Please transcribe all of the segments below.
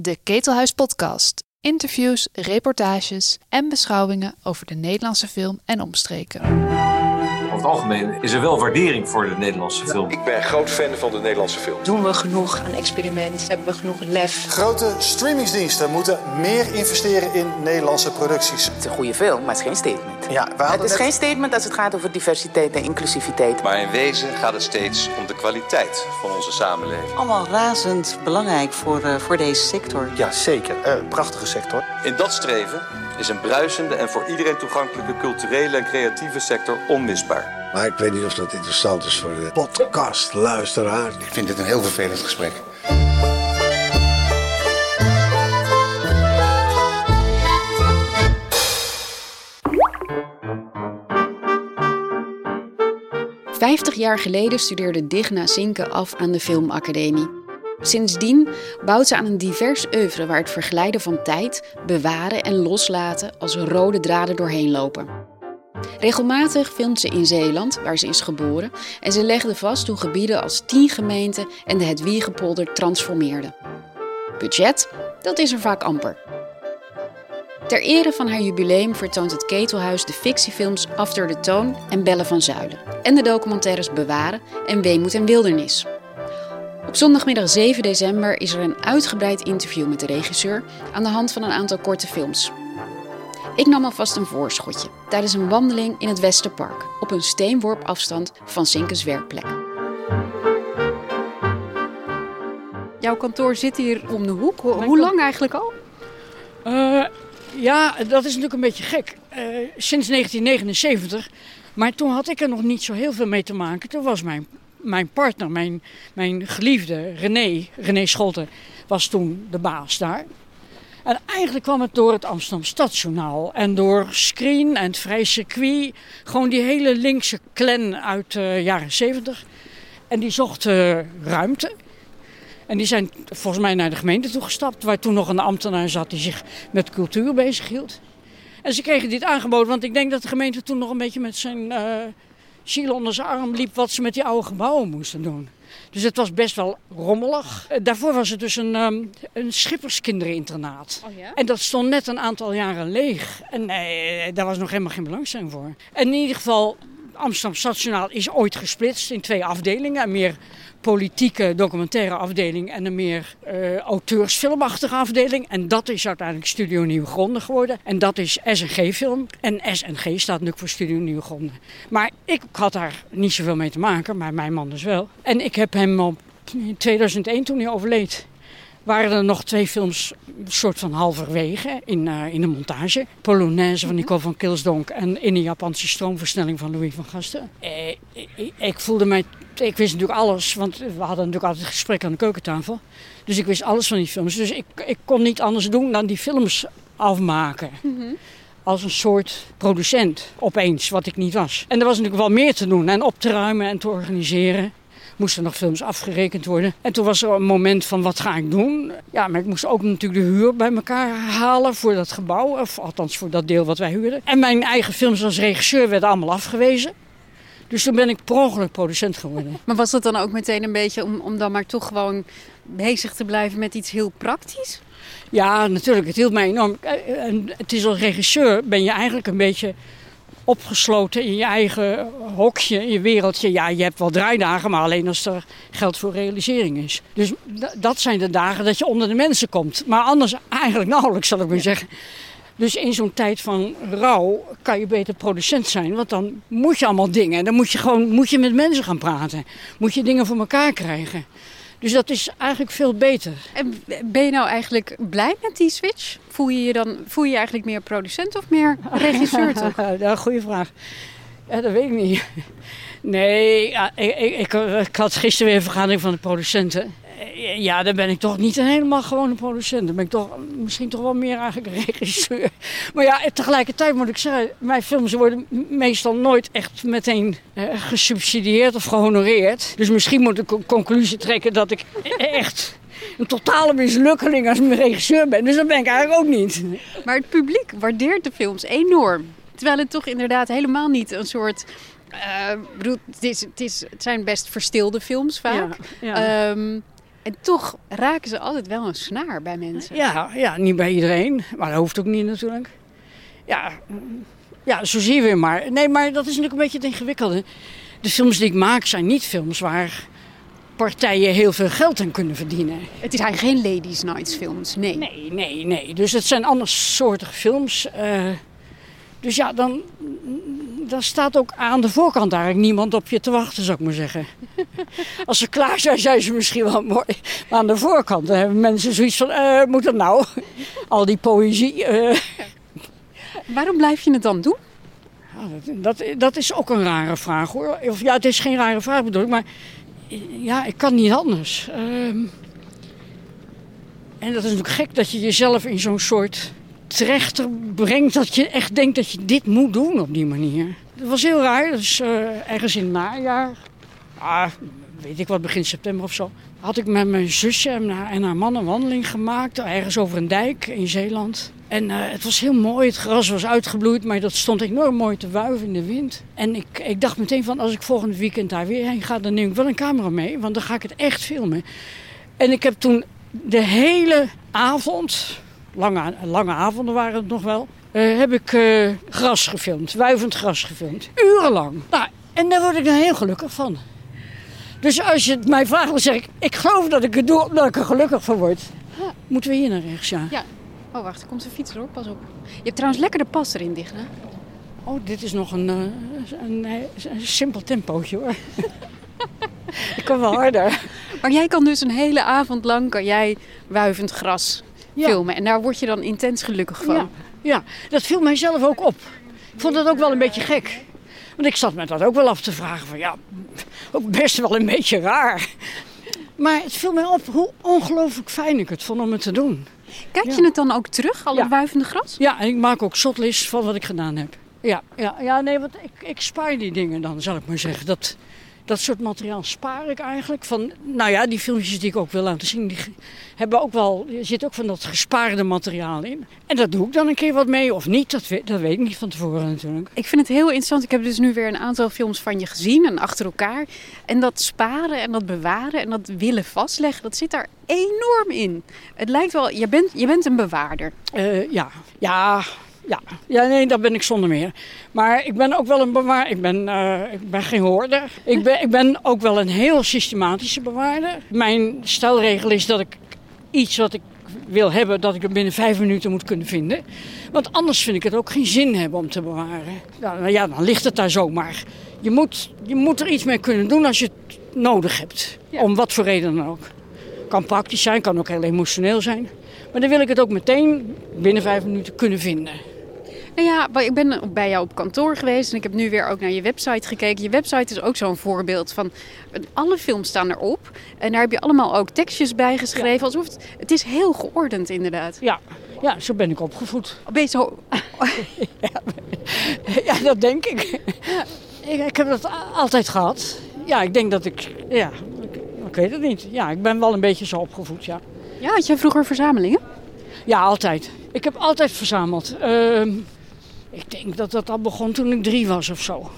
De Ketelhuis Podcast. Interviews, reportages en beschouwingen over de Nederlandse film en omstreken. Over het algemeen is er wel waardering voor de Nederlandse film. Ik ben groot fan van de Nederlandse film. Doen we genoeg aan experiment? Hebben we genoeg lef? Grote streamingsdiensten moeten meer investeren in Nederlandse producties. Het is een goede film, maar het is geen statement. Ja, we Het is net- geen statement als het gaat over diversiteit en inclusiviteit. Maar in wezen gaat het steeds om de kwaliteit van onze samenleving. Allemaal razend belangrijk voor, eh, voor deze sector. Ja, zeker. Eh, prachtige sector. In dat streven is een bruisende en voor iedereen toegankelijke culturele en creatieve sector onmisbaar. Maar ik weet niet of dat interessant is voor de podcastluisteraar. Ik vind dit een heel vervelend gesprek. Vijftig jaar geleden studeerde Digna Sinke af aan de Filmacademie. Sindsdien bouwt ze aan een divers oeuvre waar het verglijden van tijd, bewaren en loslaten als rode draden doorheen lopen. Regelmatig filmt ze in Zeeland, waar ze is geboren, en ze legde vast hoe gebieden als tien gemeenten en de Hedwiegepolder transformeerden. Budget? Dat is er vaak amper. Ter ere van haar jubileum vertoont het Ketelhuis de fictiefilms After de Toon en Bellen van Zuilen. En de documentaires Bewaren en Weemoed en Wildernis. Op zondagmiddag 7 december is er een uitgebreid interview met de regisseur aan de hand van een aantal korte films. Ik nam alvast een voorschotje tijdens een wandeling in het Westerpark op een steenworp afstand van Sinkes werkplek. Jouw kantoor zit hier om de hoek. Hoe, hoe lang eigenlijk al? Eh, ja, dat is natuurlijk een beetje gek. Eh, sinds 1979. Maar toen had ik er nog niet zo heel veel mee te maken. Toen was mijn, mijn partner, mijn, mijn geliefde René, René Scholten, was toen de baas daar. En eigenlijk kwam het door het Amsterdam Stadsjournaal en door Screen en het Vrij Circuit. Gewoon die hele linkse clan uit de jaren 70. En die zochten ruimte. En die zijn volgens mij naar de gemeente toegestapt, waar toen nog een ambtenaar zat die zich met cultuur bezighield. En ze kregen dit aangeboden, want ik denk dat de gemeente toen nog een beetje met zijn eh ziel onder zijn arm liep wat ze met die oude gebouwen moesten doen. Dus het was best wel rommelig. Eh, Daarvoor was het dus een, ehm een schipperskindereninternaat. Oh ja? En dat stond net een aantal jaren leeg. En eh, daar was nog helemaal geen belangstelling voor. En in ieder geval, Amsterdam Stadsjournaal is ooit gesplitst in twee afdelingen. Een meer politieke documentaire afdeling en een meer eh auteursfilmachtige afdeling. En dat is uiteindelijk Studio Nieuwe Gronden geworden. En dat is SNG Film. En SNG staat natuurlijk voor Studio Nieuwe Gronden. Maar ik had daar niet zoveel mee te maken, maar mijn man dus wel. En ik heb hem op in 2001, toen hij overleed, waren er nog twee films een soort van halverwege in, eh, in de montage. Polonaise van Nicole van Kilsdonk en In de Japanse stroomversnelling van Louis van Gasten. Eh, ik, ik voelde mij, ik wist natuurlijk alles, want we hadden natuurlijk altijd gesprek aan de keukentafel. Dus ik wist alles van die films. Dus ik, ik kon niet anders doen dan die films afmaken. Als een soort producent opeens, wat ik niet was. En er was natuurlijk wel meer te doen en op te ruimen en te organiseren moesten nog films afgerekend worden. En toen was er een moment van wat ga ik doen? Ja, maar ik moest ook natuurlijk de huur bij elkaar halen voor dat gebouw. Of althans voor dat deel wat wij huurden. En mijn eigen films als regisseur werden allemaal afgewezen. Dus toen ben ik per ongeluk producent geworden. Maar was dat dan ook meteen een beetje om, om dan maar toch gewoon bezig te blijven met iets heel praktisch? Ja, natuurlijk. Het hield mij enorm. Eh, En het is als regisseur ben je eigenlijk een beetje opgesloten in je eigen hokje, in je wereldje. Ja, je hebt wel draaidagen, maar alleen als er geld voor realisering is. Dus dat zijn de dagen dat je onder de mensen komt. Maar anders eigenlijk nauwelijks, zal ik maar zeggen. Dus in zo'n tijd van rouw kan je beter producent zijn. Want dan moet je allemaal dingen. Dan moet je gewoon moet je met mensen gaan praten. Moet je dingen voor elkaar krijgen. Dus dat is eigenlijk veel beter. En ben je nou eigenlijk blij met die switch? Voel je je dan voel je je eigenlijk meer producent of meer regisseur toch? ja, goede vraag. Ja, dat weet ik niet. Nee, ik, ik, ik, ik had gisteren weer een vergadering van de producenten. Eh, Ja, dan ben ik toch niet een helemaal gewone producent. Dan ben ik toch misschien toch wel meer eigenlijk een regisseur. Maar ja, tegelijkertijd moet ik zeggen, mijn films worden meestal nooit echt meteen eh, gesubsidieerd of gehonoreerd. Dus misschien moet ik een conclusie trekken dat ik echt een totale mislukkeling als regisseur ben. Dus dat ben ik eigenlijk ook niet. Maar het publiek waardeert de films enorm. Terwijl het toch inderdaad helemaal niet een soort. eh, ik bedoel, het, is, het, is, het zijn best verstilde films vaak. Ja, ja. Ehm, En toch raken ze altijd wel een snaar bij mensen. Ja, ja, niet bij iedereen. Maar dat hoeft ook niet natuurlijk. Ja, ja, zo zie je weer maar. Nee, maar dat is natuurlijk een beetje het ingewikkelde. De films die ik maak zijn niet films waar partijen heel veel geld aan kunnen verdienen. Het zijn geen ladies nights films, nee. Nee, nee, nee. Dus het zijn andersoortige films. Uh, dus ja, dan, dan staat ook aan de voorkant eigenlijk niemand op je te wachten, zou ik maar zeggen. Als ze klaar zijn, zijn ze misschien wel mooi. Maar aan de voorkant dan hebben mensen zoiets van, uh, moet dat nou? Al die poëzie. Uh. Waarom blijf je het dan doen? Ja, dat, dat, dat, is ook een rare vraag hoor. Of ja, het is geen rare vraag bedoel ik, maar ja, ik kan niet anders. Ehm, en dat is natuurlijk gek dat je jezelf in zo'n soort trechter brengt dat je echt denkt dat je dit moet doen op die manier. Dat was heel raar. Uh, ergens in het najaar, ah, weet ik wat, begin september of zo, had ik met mijn zusje en haar man een wandeling gemaakt, ergens over een dijk in Zeeland. En uh, het was heel mooi, het gras was uitgebloeid, maar dat stond enorm mooi te wuiven in de wind. En ik, ik dacht meteen van, als ik volgend weekend daar weer heen ga, dan neem ik wel een camera mee, want dan ga ik het echt filmen. En ik heb toen de hele avond, lange, lange avonden waren het nog wel, uh, heb ik uh, gras gefilmd, wuivend gras gefilmd. Urenlang. Nou, en daar word ik dan heel gelukkig van. Dus als je het mij vraagt, dan zeg ik, ik geloof dat ik het doe omdat ik er gelukkig van word. Moeten we hier naar rechts, ja? Ja. Oh, wacht, er komt een fiets hoor, pas op. Je hebt trouwens lekker de pas erin dicht, hè? Oh, dit is nog een, een, een, een simpel tempootje hoor. ik kan wel harder. Maar jij kan dus een hele avond lang kan jij wuivend gras ja. filmen. En daar word je dan intens gelukkig van. Ja, ja, dat viel mijzelf ook op. Ik vond dat ook wel een beetje gek. Want ik zat me dat ook wel af te vragen van ja, ook best wel een beetje raar. Maar het viel mij op hoe ongelooflijk fijn ik het vond om het te doen. Kijk je het dan ook terug, al het ja. wuivende gras? Ja, en ik maak ook shotlists van wat ik gedaan heb. Ja, ja, ja nee, want ik, ik spaar die dingen dan, zal ik maar zeggen. Dat, dat soort materiaal spaar ik eigenlijk. Van, nou ja, die filmpjes die ik ook wil laten zien, die hebben ook wel, er zit ook van dat gespaarde materiaal in. En dat doe ik dan een keer wat mee of niet, dat weet, dat weet ik niet van tevoren natuurlijk. Ik vind het heel interessant. Ik heb dus nu weer een aantal films van je gezien en achter elkaar. En dat sparen en dat bewaren en dat willen vastleggen, dat zit daar enorm in. Het lijkt wel, je bent, je bent een bewaarder. Uh, ja, ja, ja, ja, nee, dat ben ik zonder meer. Maar ik ben ook wel een bewaarder. Ik ben, uh, ik ben geen hoorder. Ik ben, ik ben ook wel een heel systematische bewaarder. Mijn stelregel is dat ik iets wat ik wil hebben, dat ik het binnen vijf minuten moet kunnen vinden. Want anders vind ik het ook geen zin hebben om te bewaren. Nou ja, dan ligt het daar zomaar. Je moet, je moet er iets mee kunnen doen als je het nodig hebt. Ja. Om wat voor reden dan ook. Kan praktisch zijn, kan ook heel emotioneel zijn. Maar dan wil ik het ook meteen binnen vijf minuten kunnen vinden. Nou ja, ik ben bij jou op kantoor geweest en ik heb nu weer ook naar je website gekeken. Je website is ook zo'n voorbeeld van alle films staan erop. En daar heb je allemaal ook tekstjes bij geschreven. Ja. Alsof het, het is heel geordend inderdaad. Ja, ja zo ben ik opgevoed. Ben je zo... ja, dat denk ik. ik. Ik heb dat altijd gehad. Ja, ik denk dat ik... Ja, ik, ik weet het niet. Ja, ik ben wel een beetje zo opgevoed, ja. Ja, had jij vroeger verzamelingen? Ja, altijd. Ik heb altijd verzameld. Uh, ik denk dat dat al begon toen ik drie was of zo.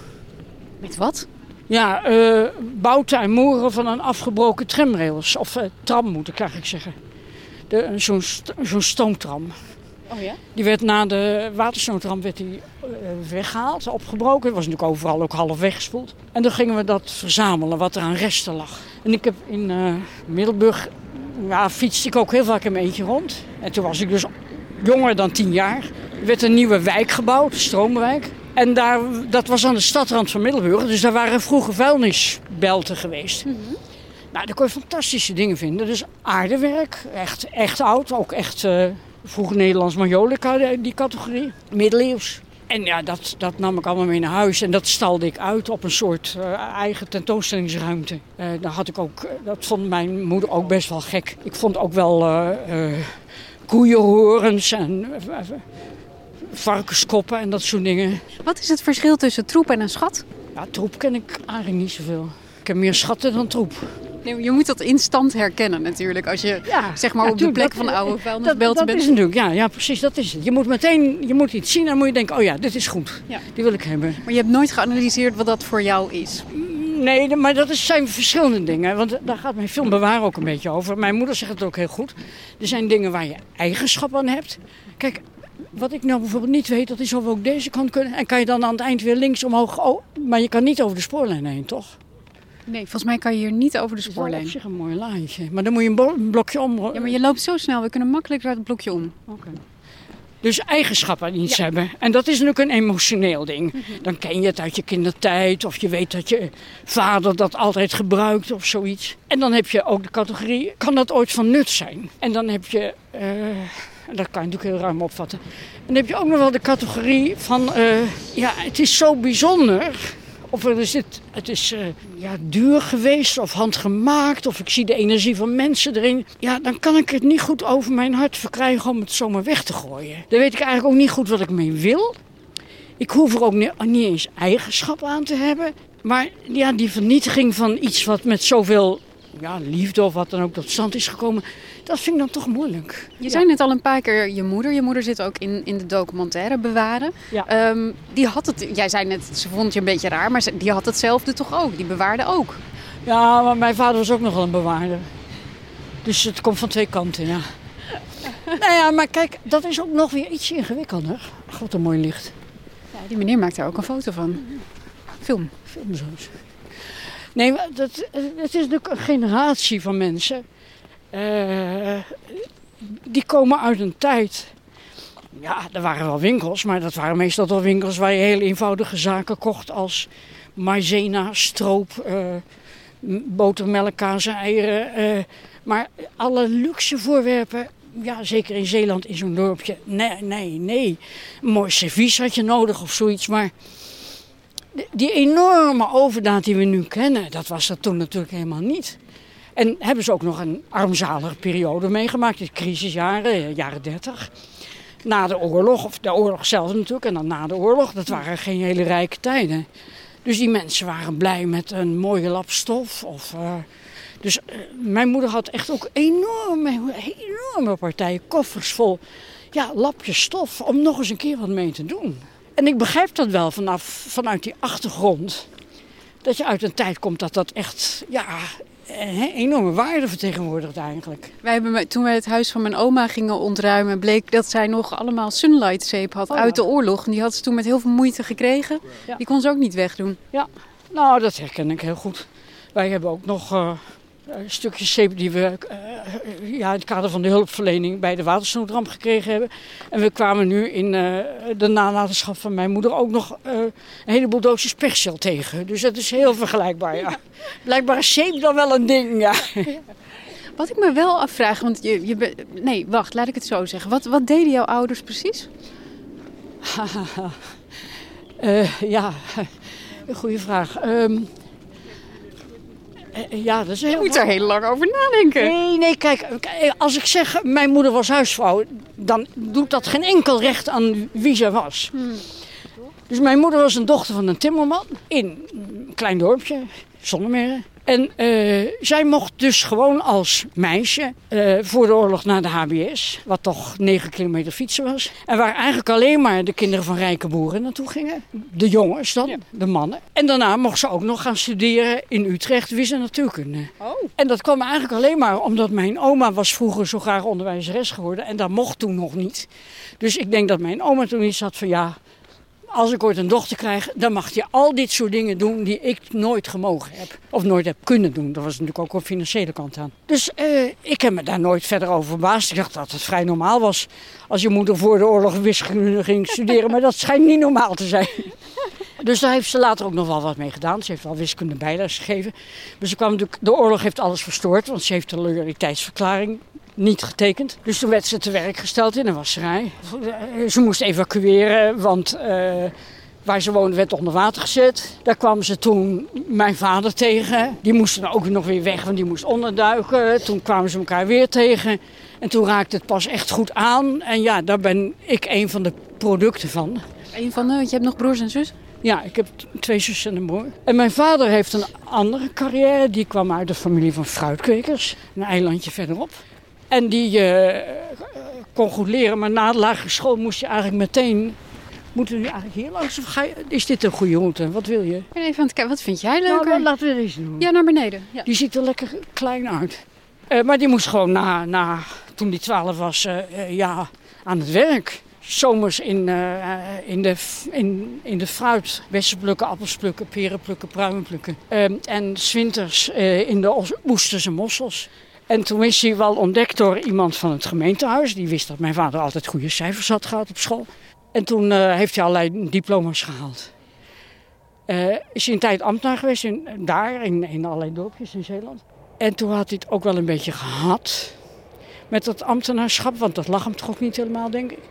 Met wat? Ja, uh, bouten en moeren van een afgebroken tramrails. Of uh, tram moet ik eigenlijk zeggen. Zo'n zo stoomtram. Oh ja? Die werd na de waterstoomtram werd die, uh, weggehaald, opgebroken. Het was natuurlijk overal ook half weggespoeld. En dan gingen we dat verzamelen, wat er aan resten lag. En ik heb in Middelburg, ja, fietste ik ook heel vaak in mijn eentje rond. En toen was ik dus jonger dan tien jaar. Er werd een nieuwe wijk gebouwd, Stroomwijk. En daar, dat was aan de stadrand van Middelburg. Dus daar waren vroeger vuilnisbelten geweest. Mm -hmm. Nou, daar kon je fantastische dingen vinden. Dus aardewerk, echt, echt oud. Ook echt uh, vroeger Nederlands Majolica, die categorie. Middeleeuws. En ja, dat, dat nam ik allemaal mee naar huis. En dat stalde ik uit op een soort uh, eigen tentoonstellingsruimte. Uh, daar had ik ook, dat vond mijn moeder ook best wel gek. Ik vond ook wel koeienhorens en varkenskoppen en dat soort dingen. Wat is het verschil tussen troep en een schat? Ja, troep ken ik eigenlijk niet zoveel. Ik heb meer schatten dan troep. Nee, je moet dat instant herkennen natuurlijk. Als je ja, zeg maar ja, op de plek van de oude vuilnisbelten bent. Dat is natuurlijk, ja, ja, precies, dat is het. Je moet meteen je moet iets zien en dan moet je denken, oh ja, dit is goed. Ja. Die wil ik hebben. Maar je hebt nooit geanalyseerd wat dat voor jou is? Nee, maar dat zijn verschillende dingen. Want daar gaat mijn film Bewaar ook een beetje over. Mijn moeder zegt het ook heel goed. Er zijn dingen waar je eigenschap aan hebt. Kijk, wat ik nou bijvoorbeeld niet weet, dat is of we ook deze kant kunnen. En kan je dan aan het eind weer links omhoog. Oh, maar je kan niet over de spoorlijn heen, toch? Nee, volgens mij kan je hier niet over de Dat is spoorlijn. op zich een mooi laantje. Maar dan moet je een, blokje om. Ja, maar je loopt zo snel. We kunnen makkelijk uit het blokje om. Dus eigenschap aan iets hebben. En dat is natuurlijk een emotioneel ding. Mhm. Dan ken je het uit je kindertijd. Of je weet dat je vader dat altijd gebruikt of zoiets. En dan heb je ook de categorie, kan dat ooit van nut zijn? En dan heb je, eh, dat kan je natuurlijk heel ruim opvatten. En dan heb je ook nog wel de categorie van, eh, ja, het is zo bijzonder. Of er is het, het is eh, ja, duur geweest of handgemaakt. Of ik zie de energie van mensen erin. Ja, dan kan ik het niet goed over mijn hart verkrijgen om het zomaar weg te gooien. Dan weet ik eigenlijk ook niet goed wat ik mee wil. Ik hoef er ook niet, niet eens eigenschap aan te hebben. Maar ja, die vernietiging van iets wat met zoveel ja, liefde of wat dan ook tot stand is gekomen. Dat vind ik dan toch moeilijk. Je zei net al een paar keer je moeder. Je moeder zit ook in, in de documentaire bewaren. Ja. Ehm, die had het, jij zei net, ze vond je een beetje raar, maar die had hetzelfde toch ook? Die bewaarde ook. Ja, maar mijn vader was ook nogal een bewaarder. Dus het komt van twee kanten, ja. nou ja, maar kijk, dat is ook nog weer iets ingewikkelder. God, een mooi licht. Ja, die meneer maakt daar ook een foto van. Film. Filmzoos. Nee, dat, het is natuurlijk een generatie van mensen. eh, die komen uit een tijd. Ja, er waren wel winkels, maar dat waren meestal wel winkels waar je heel eenvoudige zaken kocht als maizena, stroop, eh, m- boter, melk, kaas en eieren. eh, maar alle luxe voorwerpen, ja, zeker in Zeeland in zo'n dorpje, nee, nee, nee. Een mooi servies had je nodig of zoiets, maar die enorme overdaad die we nu kennen, dat was er toen natuurlijk helemaal niet. En hebben ze ook nog een armzalige periode meegemaakt, de crisisjaren, eh, jaren 30. Na de oorlog, of de oorlog zelf natuurlijk, en dan na de oorlog, dat waren geen hele rijke tijden. Dus die mensen waren blij met een mooie lap stof. Of, eh, dus eh, mijn moeder had echt ook enorme, enorme partijen, koffers vol ja, lapjes stof om nog eens een keer wat mee te doen. En ik begrijp dat wel vanaf, vanuit die achtergrond. Dat je uit een tijd komt dat dat echt ja, een enorme waarde vertegenwoordigt eigenlijk. Wij hebben, toen wij het huis van mijn oma gingen ontruimen, bleek dat zij nog allemaal sunlight zeep had Oh ja. uit de oorlog. En die had ze toen met heel veel moeite gekregen. Ja. Die kon ze ook niet wegdoen. Ja, nou dat herken ik heel goed. Wij hebben ook nog eh, een stukje zeep die we eh, ja, in het kader van de hulpverlening bij de watersnoodramp gekregen hebben. En we kwamen nu in eh, de nalatenschap van mijn moeder ook nog eh, een heleboel doosjes persil tegen. Dus dat is heel vergelijkbaar, ja. Blijkbaar is zeep dan wel een ding, ja. Wat ik me wel afvraag, want je, je be- nee, wacht, laat ik het zo zeggen. Wat, wat deden jouw ouders precies? Eh, ja, een goede vraag. Ehm, eh, ja, dat is heel Je moet er heel lang over nadenken. Nee, nee, kijk, kijk, als ik zeg mijn moeder was huisvrouw, dan doet dat geen enkel recht aan wie ze was. Dus mijn moeder was een dochter van een timmerman in een klein dorpje, Zonnemerre. En eh, zij mocht dus gewoon als meisje eh, voor de oorlog naar de HBS, wat toch 9 kilometer fietsen was. En waar eigenlijk alleen maar de kinderen van rijke boeren naartoe gingen. De jongens dan, de mannen. En daarna mocht ze ook nog gaan studeren in Utrecht, wist en natuurkunde. En dat kwam eigenlijk alleen maar omdat mijn oma was vroeger zo graag onderwijzeres geworden. En dat mocht toen nog niet. Dus ik denk dat mijn oma toen iets had van ja, als ik ooit een dochter krijg, dan mag je al dit soort dingen doen die ik nooit gemogen heb. Of nooit heb kunnen doen. Dat was natuurlijk ook een financiële kant aan. Dus eh, ik heb me daar nooit verder over verbaasd. Ik dacht dat het vrij normaal was als je moeder voor de oorlog wiskunde ging studeren. Maar dat schijnt niet normaal te zijn. Dus daar heeft ze later ook nog wel wat mee gedaan. Ze heeft wel wiskunde bijles gegeven. Maar ze kwam natuurlijk, de oorlog heeft alles verstoord, want ze heeft de loyaliteitsverklaring niet getekend. Dus toen werd ze te werk gesteld in een wasserij. Ze moest evacueren, want eh, waar ze woonde werd onder water gezet. Daar kwam ze toen mijn vader tegen. Die moest dan ook nog weer weg, want die moest onderduiken. Toen kwamen ze elkaar weer tegen. En toen raakte het pas echt goed aan. En ja, daar ben ik een van de producten van. Een van de, want je hebt nog broers en zus? Ja, ik heb twee zussen en een broer. En mijn vader heeft een andere carrière. Die kwam uit de familie van fruitkwekers. Een eilandje verderop. En die eh, kon goed leren. Maar na de lagere school moest je eigenlijk meteen Moeten we nu eigenlijk hier langs of ga je, is dit een goede route? Wat wil je? Ik ben even aan het kijken, wat vind jij Nou, leuker? dan laten we deze doen. ja, naar beneden. Ja. Die ziet er lekker klein uit. Eh, maar die moest gewoon na, na toen die 12 was, eh, ja, aan het werk. Zomers in, in, de, in, in de fruit. Bessen plukken, appels plukken, peren plukken, pruimen plukken. Ehm, en zwinters in de oesters en mossels. En toen is hij wel ontdekt door iemand van het gemeentehuis. Die wist dat mijn vader altijd goede cijfers had gehad op school. En toen eh, heeft hij allerlei diploma's gehaald. Eh, is hij een tijd ambtenaar geweest in, daar, in, in allerlei dorpjes in Zeeland. En toen had hij het ook wel een beetje gehad met dat ambtenaarschap, want dat lag hem toch ook niet helemaal, denk ik.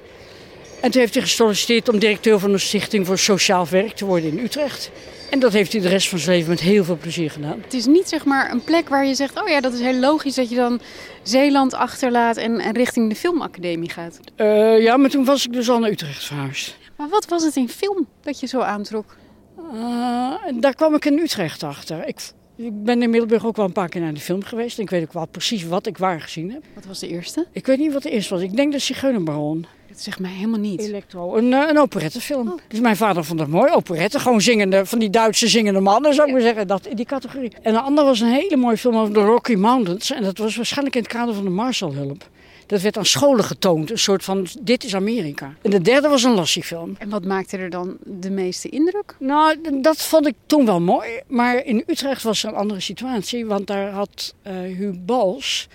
En toen heeft hij gesolliciteerd om directeur van een stichting voor sociaal werk te worden in Utrecht. En dat heeft hij de rest van zijn leven met heel veel plezier gedaan. Het is niet zeg maar een plek waar je zegt, oh ja, dat is heel logisch dat je dan Zeeland achterlaat en, en richting de filmacademie gaat. Eh, ja, maar toen was ik dus al naar Utrecht verhuisd. Maar wat was het in film dat je zo aantrok? Eh, daar kwam ik in Utrecht achter. Ik, ik ben in Middelburg ook wel een paar keer naar de film geweest. En ik weet ook wel precies wat ik waar gezien heb. Wat was de eerste? Ik weet niet wat de eerste was. Ik denk de Zigeunerbaron. Dat zegt mij helemaal niet. Electro, een, eh, een operettefilm. Dus mijn vader vond het mooi, operette. Gewoon zingende, van die Duitse zingende mannen, zou ik maar zeggen. Dat, in die categorie. En de andere was een hele mooie film over de Rocky Mountains. En dat was waarschijnlijk in het kader van de Marshallhulp. Dat werd aan scholen getoond, een soort van, dit is Amerika. En de derde was een Lassie-film. En wat maakte er dan de meeste indruk? Nou, dat vond ik toen wel mooi. Maar in Utrecht was er een andere situatie. Want daar had eh Huub Bals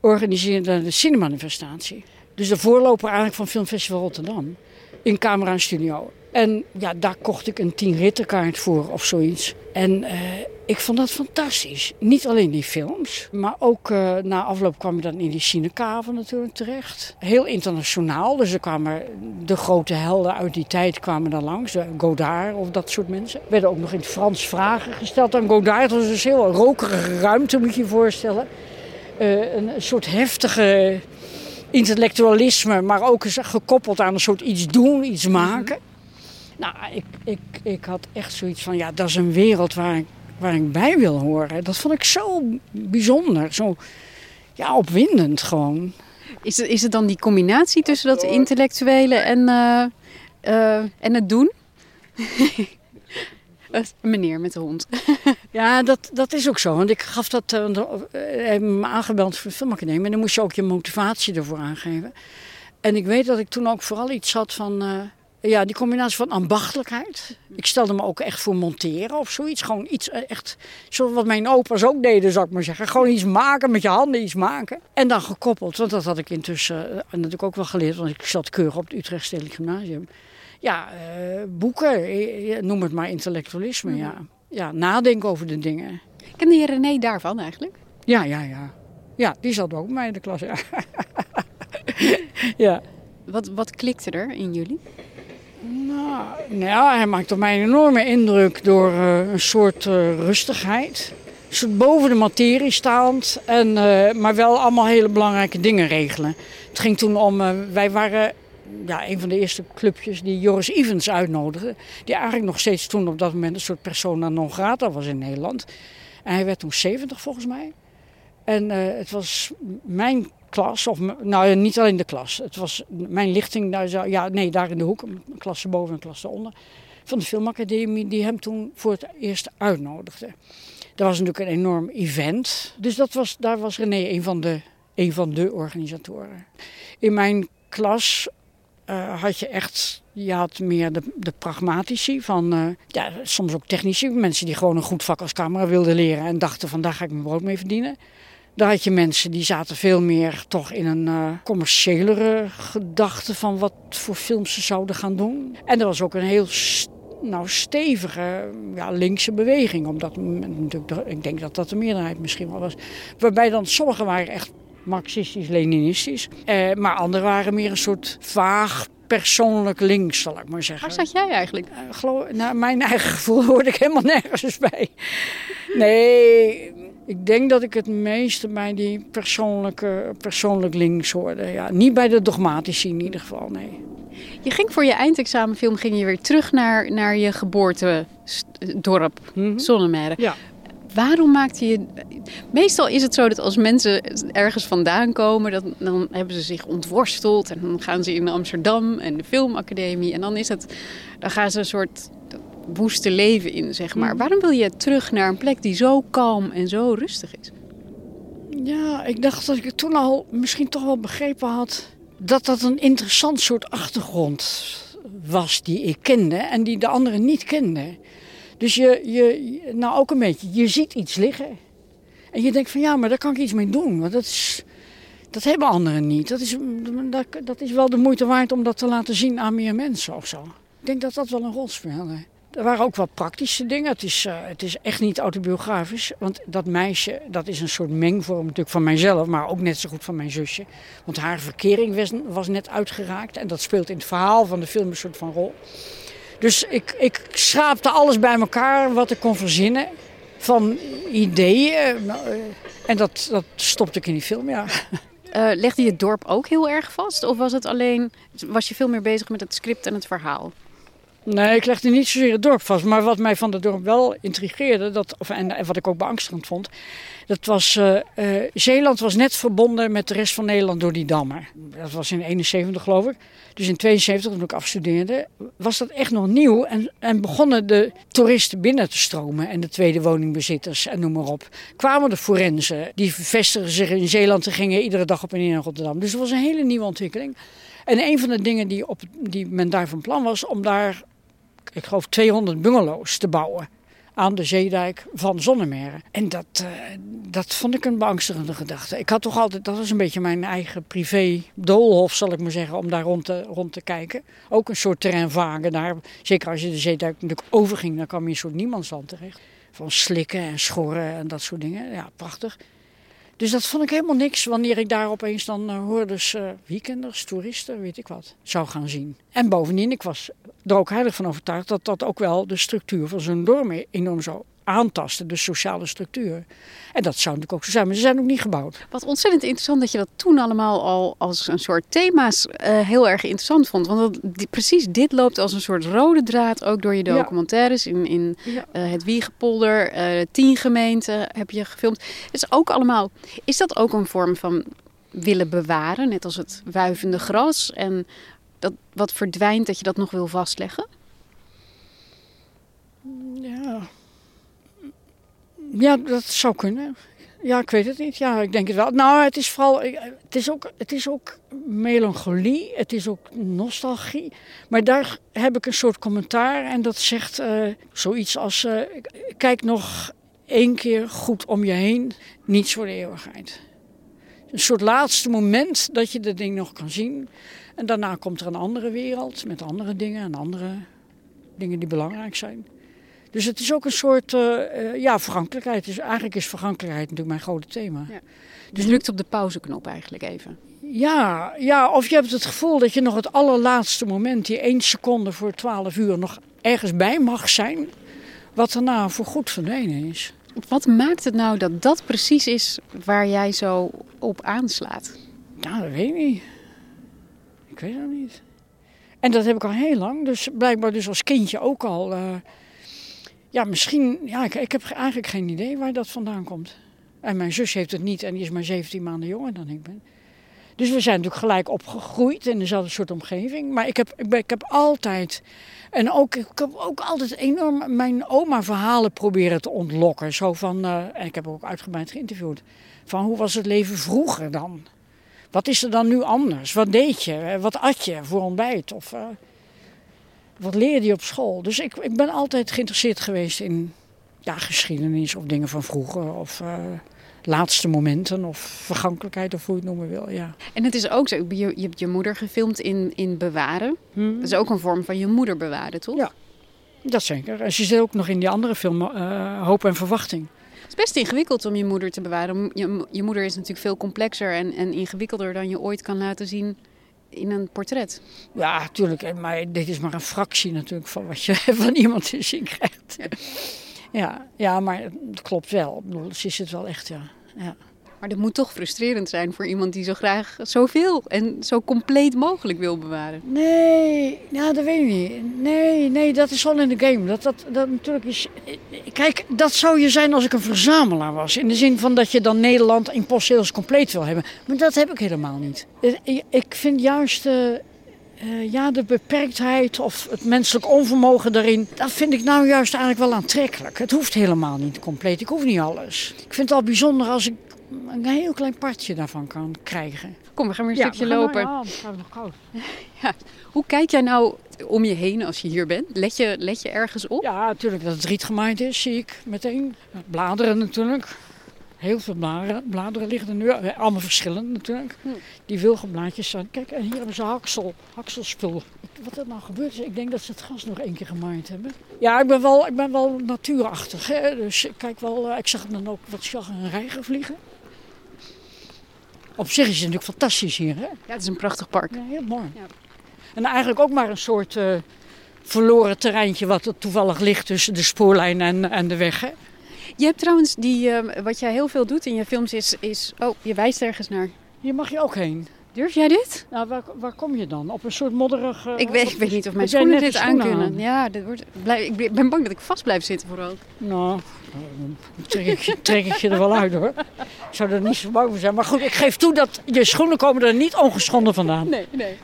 organiseerde de cinemanifestatie. Dus de voorloper eigenlijk van Filmfestival Rotterdam. In Camera en Studio. En ja, daar kocht ik een tien rittenkaart voor of zoiets. En eh, ik vond dat fantastisch. Niet alleen die films, maar ook eh, na afloop kwam je dan in die cinecave natuurlijk terecht. Heel internationaal, dus er kwamen de grote helden uit die tijd kwamen dan langs. Godard of dat soort mensen. Er werden ook nog in het Frans vragen gesteld aan Godard. Het was dus heel rokerige ruimte, moet je je voorstellen. Eh, een soort heftige intellectualisme, maar ook gekoppeld aan een soort iets doen, iets maken. Nou, ik, ik, ik had echt zoiets van, ja, dat is een wereld waar ik, waar ik bij wil horen. Dat vond ik zo bijzonder, zo ja, opwindend gewoon. Is het, is het dan die combinatie tussen dat intellectuele en, eh, eh, en het doen? Een meneer met de hond. Ja, dat, dat is ook zo. Want ik gaf dat, uh, hebben me aangebeld voor de filmacademie. En dan moest je ook je motivatie ervoor aangeven. En ik weet dat ik toen ook vooral iets had van... Uh, ja, die combinatie van ambachtelijkheid. Ik stelde me ook echt voor monteren of zoiets. Gewoon iets echt, zoals wat mijn opa's ook deden, zou ik maar zeggen. Gewoon iets maken, met je handen iets maken. En dan gekoppeld, want dat had ik intussen uh, natuurlijk ook wel geleerd. Want ik zat keurig op het Utrecht Stedelijk Gymnasium. Ja, uh, boeken, noem het maar intellectualisme, mm. ja. Ja, nadenken over de dingen. Kende je René daarvan eigenlijk? Ja, ja, ja. Ja, die zat ook bij mij in de klas, ja. ja. Wat, wat klikte er in jullie? Nou, ja, hij maakt op mij een enorme indruk door uh, een soort uh, rustigheid. Een soort boven de materie staand, en, uh, maar wel allemaal hele belangrijke dingen regelen. Het ging toen om, wij waren ja, een van de eerste clubjes die Joris Evans uitnodigde. Die eigenlijk nog steeds toen op dat moment een soort persona non grata was in Nederland. En hij werd toen 70 volgens mij. En het was mijn klas, of nou niet alleen de klas. Het was mijn lichting, daar, ja, nee, daar in de hoek, een klasse boven en een klasse onder. Van de filmacademie, die hem toen voor het eerst uitnodigde. Dat was natuurlijk een enorm event. Dus dat was, daar was René een van de, een van de organisatoren. In mijn klas uh, had je echt, je had meer de, pragmatici van, uh, ja, soms ook technici. Mensen die gewoon een goed vak als camera wilden leren en dachten van daar ga ik mijn brood mee verdienen. Daar had je mensen die zaten veel meer toch in een uh, commerciëlere gedachte van wat voor films ze zouden gaan doen. En er was ook een heel nou, stevige ja, linkse beweging. Omdat, ik denk dat dat de meerderheid misschien wel was. Waarbij dan sommigen waren echt marxistisch-leninistisch. Eh, maar anderen waren meer een soort vaag persoonlijk links, zal ik maar zeggen. Waar zat jij eigenlijk? Uh, geloof, nou, mijn eigen gevoel hoorde ik helemaal nergens bij. Nee, ik denk dat ik het meeste bij die persoonlijke, persoonlijk links hoorde. Ja, niet bij de dogmatici in ieder geval, nee. Je ging voor je eindexamenfilm ging je weer terug naar, naar je geboortedorp, mm -hmm. Ja. Waarom maakte je. Meestal is het zo dat als mensen ergens vandaan komen, dat, dan hebben ze zich ontworsteld. En dan gaan ze in Amsterdam en de Filmacademie. En dan is het. Dan gaan ze een soort woeste leven in, zeg maar. Waarom wil je terug naar een plek die zo kalm en zo rustig is? Ja, ik dacht dat ik het toen al misschien toch wel begrepen had dat dat een interessant soort achtergrond was die ik kende en die de anderen niet kenden. Dus je, je, nou ook een beetje, je ziet iets liggen. En je denkt van ja, maar daar kan ik iets mee doen. Want dat, is, dat hebben anderen niet. Dat is, dat, dat is wel de moeite waard om dat te laten zien aan meer mensen of zo. Ik denk dat dat wel een rol speelde. Er waren ook wat praktische dingen. Het is, uh, het is echt niet autobiografisch. Want dat meisje, dat is een soort mengvorm natuurlijk van mijzelf, maar ook net zo goed van mijn zusje. Want haar verkering was, was net uitgeraakt. En dat speelt in het verhaal van de film een soort van rol. Dus ik, ik schraapte alles bij elkaar wat ik kon verzinnen. Van ideeën. Nou, eh, en dat, dat stopte ik in die film, ja. Uh, legde je het dorp ook heel erg vast? Of was het alleen, was je veel meer bezig met het script en het verhaal? Nee, ik legde niet zozeer het dorp vast. Maar wat mij van het dorp wel intrigeerde, dat, of, en, wat ik ook beangstigend vond, dat was, uh, uh, Zeeland was net verbonden met de rest van Nederland door die dammen. Dat was in 71 geloof ik. Dus in 72, toen ik afstudeerde, was dat echt nog nieuw. En, en begonnen de toeristen binnen te stromen. En de tweede woningbezitters en noem maar op. Kwamen de forensen, die vestigden zich in Zeeland en gingen iedere dag op en neer naar Rotterdam. Dus het was een hele nieuwe ontwikkeling. En een van de dingen die, op, die men daar van plan was, om daar ik geloof 200 bungalows te bouwen aan de zeedijk van Zonnemeren. En dat, uh, dat vond ik een beangstigende gedachte. Ik had toch altijd, dat was een beetje mijn eigen privé doolhof, zal ik maar zeggen, om daar rond te, rond te kijken. Ook een soort terreinwagen daar. Zeker als je de zeedijk natuurlijk overging, dan kwam je een soort niemandsland terecht. Van slikken en schorren en dat soort dingen. Ja, prachtig. Dus dat vond ik helemaal niks wanneer ik daar opeens dan uh, hoorders, uh, weekenders, toeristen, weet ik wat, zou gaan zien. En bovendien, ik was er ook heilig van overtuigd dat dat ook wel de structuur van zo'n dorp enorm zou aantasten, de sociale structuur. En dat zou natuurlijk ook zo zijn, maar ze zijn ook niet gebouwd. Wat ontzettend interessant dat je dat toen allemaal al als een soort thema's uh, heel erg interessant vond. Want dat, die, precies dit loopt als een soort rode draad ook door je documentaires. Ja. In, in ja. uh, het Wiegepolder, uh, tien gemeenten heb je gefilmd. Is ook allemaal, is dat ook een vorm van willen bewaren, net als het wuivende gras en dat wat verdwijnt, dat je dat nog wil vastleggen? Ja, ja, dat zou kunnen. Ja, ik weet het niet. Ja, ik denk het wel. Nou, het is vooral. Het is ook, het is ook melancholie. Het is ook nostalgie. Maar daar heb ik een soort commentaar. En dat zegt uh, zoiets als: uh, kijk nog één keer goed om je heen. Niets voor de eeuwigheid. Een soort laatste moment dat je de ding nog kan zien. En daarna komt er een andere wereld met andere dingen en andere dingen die belangrijk zijn. Dus het is ook een soort uh, ja, vergankelijkheid. Dus eigenlijk is vergankelijkheid natuurlijk mijn grote thema. Ja. Dus drukt op de pauzeknop eigenlijk even. Ja, ja, of je hebt het gevoel dat je nog het allerlaatste moment, die één seconde voor twaalf uur, nog ergens bij mag zijn. Wat daarna voor goed verdwenen is. Wat maakt het nou dat dat precies is waar jij zo op aanslaat? Ja, dat weet ik niet. Ik weet het niet. En dat heb ik al heel lang. Dus blijkbaar dus als kindje ook al. Uh, ja, misschien. Ja, ik, ik, heb eigenlijk geen idee waar dat vandaan komt. En mijn zus heeft het niet en die is maar 17 maanden jonger dan ik ben. Dus we zijn natuurlijk gelijk opgegroeid in dezelfde soort omgeving. Maar ik heb, ik, ik heb altijd. En ook, ik heb ook altijd enorm mijn oma verhalen proberen te ontlokken. Zo van. Uh, en ik heb ook uitgebreid geïnterviewd. Van hoe was het leven vroeger dan? Wat is er dan nu anders? Wat deed je? Wat at je voor ontbijt? Of uh, wat leerde je op school? Dus ik, ik ben altijd geïnteresseerd geweest in ja, geschiedenis of dingen van vroeger. Of uh, laatste momenten of vergankelijkheid of hoe je het noemen wil. Ja. En het is ook zo, je, je hebt je moeder gefilmd in, in Bewaren. Hmm. Dat is ook een vorm van je moeder bewaren, toch? Ja, dat zeker. En ze zit ook nog in die andere film uh, Hoop en Verwachting. Het is best ingewikkeld om je moeder te bewaren. Je, je moeder is natuurlijk veel complexer en, en ingewikkelder dan je ooit kan laten zien in een portret. Ja, natuurlijk. Maar dit is maar een fractie natuurlijk van wat je van iemand te zien krijgt. Ja, ja, maar het klopt wel. Ik bedoel, ze is het wel echt, ja. ja. Maar dat moet toch frustrerend zijn voor iemand die zo graag zoveel en zo compleet mogelijk wil bewaren. Nee, ja, dat weet ik niet. Nee, nee, dat is wel in de game. Dat, dat, dat natuurlijk is. Kijk, dat zou je zijn als ik een verzamelaar was. In de zin van dat je dan Nederland in postzeels compleet wil hebben. Maar dat heb ik helemaal niet. Ik vind juist. Uh, ja, de beperktheid of het menselijk onvermogen daarin, dat vind ik nou juist eigenlijk wel aantrekkelijk. Het hoeft helemaal niet compleet, ik hoef niet alles. Ik vind het al bijzonder als ik een heel klein partje daarvan kan krijgen. Kom, we gaan weer een stukje lopen. ja, het gaat nog koud. ja. Hoe kijk jij nou om je heen als je hier bent? Let je, let je ergens op? Ja, natuurlijk dat het riet gemaaid is, zie ik meteen. Bladeren natuurlijk. Heel veel bladeren, bladeren liggen er nu. Allemaal verschillend natuurlijk. Hm. Die wilgenblaadjes zijn. Kijk, en hier hebben ze haksel, hakselspul. Wat er nou gebeurt is, ik denk dat ze het gas nog één keer gemaaid hebben. Ja, ik ben wel, ik ben wel natuurachtig. Hè? Dus ik kijk wel, eh, ik zag dan ook wat een reiger vliegen. Op zich is het natuurlijk fantastisch hier. Hè? Ja, het is een prachtig park. Ja, heel mooi. Ja. En eigenlijk ook maar een soort uh, verloren terreintje wat er toevallig ligt tussen de spoorlijn en, en de weg. Hè? Je hebt trouwens, die, uh, wat jij heel veel doet in je films is, is... Oh, je wijst ergens naar. Hier mag je ook heen. Durf jij dit? Nou, waar, waar kom je dan? Op een soort modderig... ik, weet, ik weet niet of mijn schoenen dit aankunnen. Ja, dit wordt, blijf, ik ben bang dat ik vast blijf zitten vooral. Nou, trek ik, trek ik je er wel uit hoor. Ik zou er niet zo bang voor zijn. Maar goed, ik geef toe dat je schoenen komen er niet ongeschonden vandaan. Nee, nee.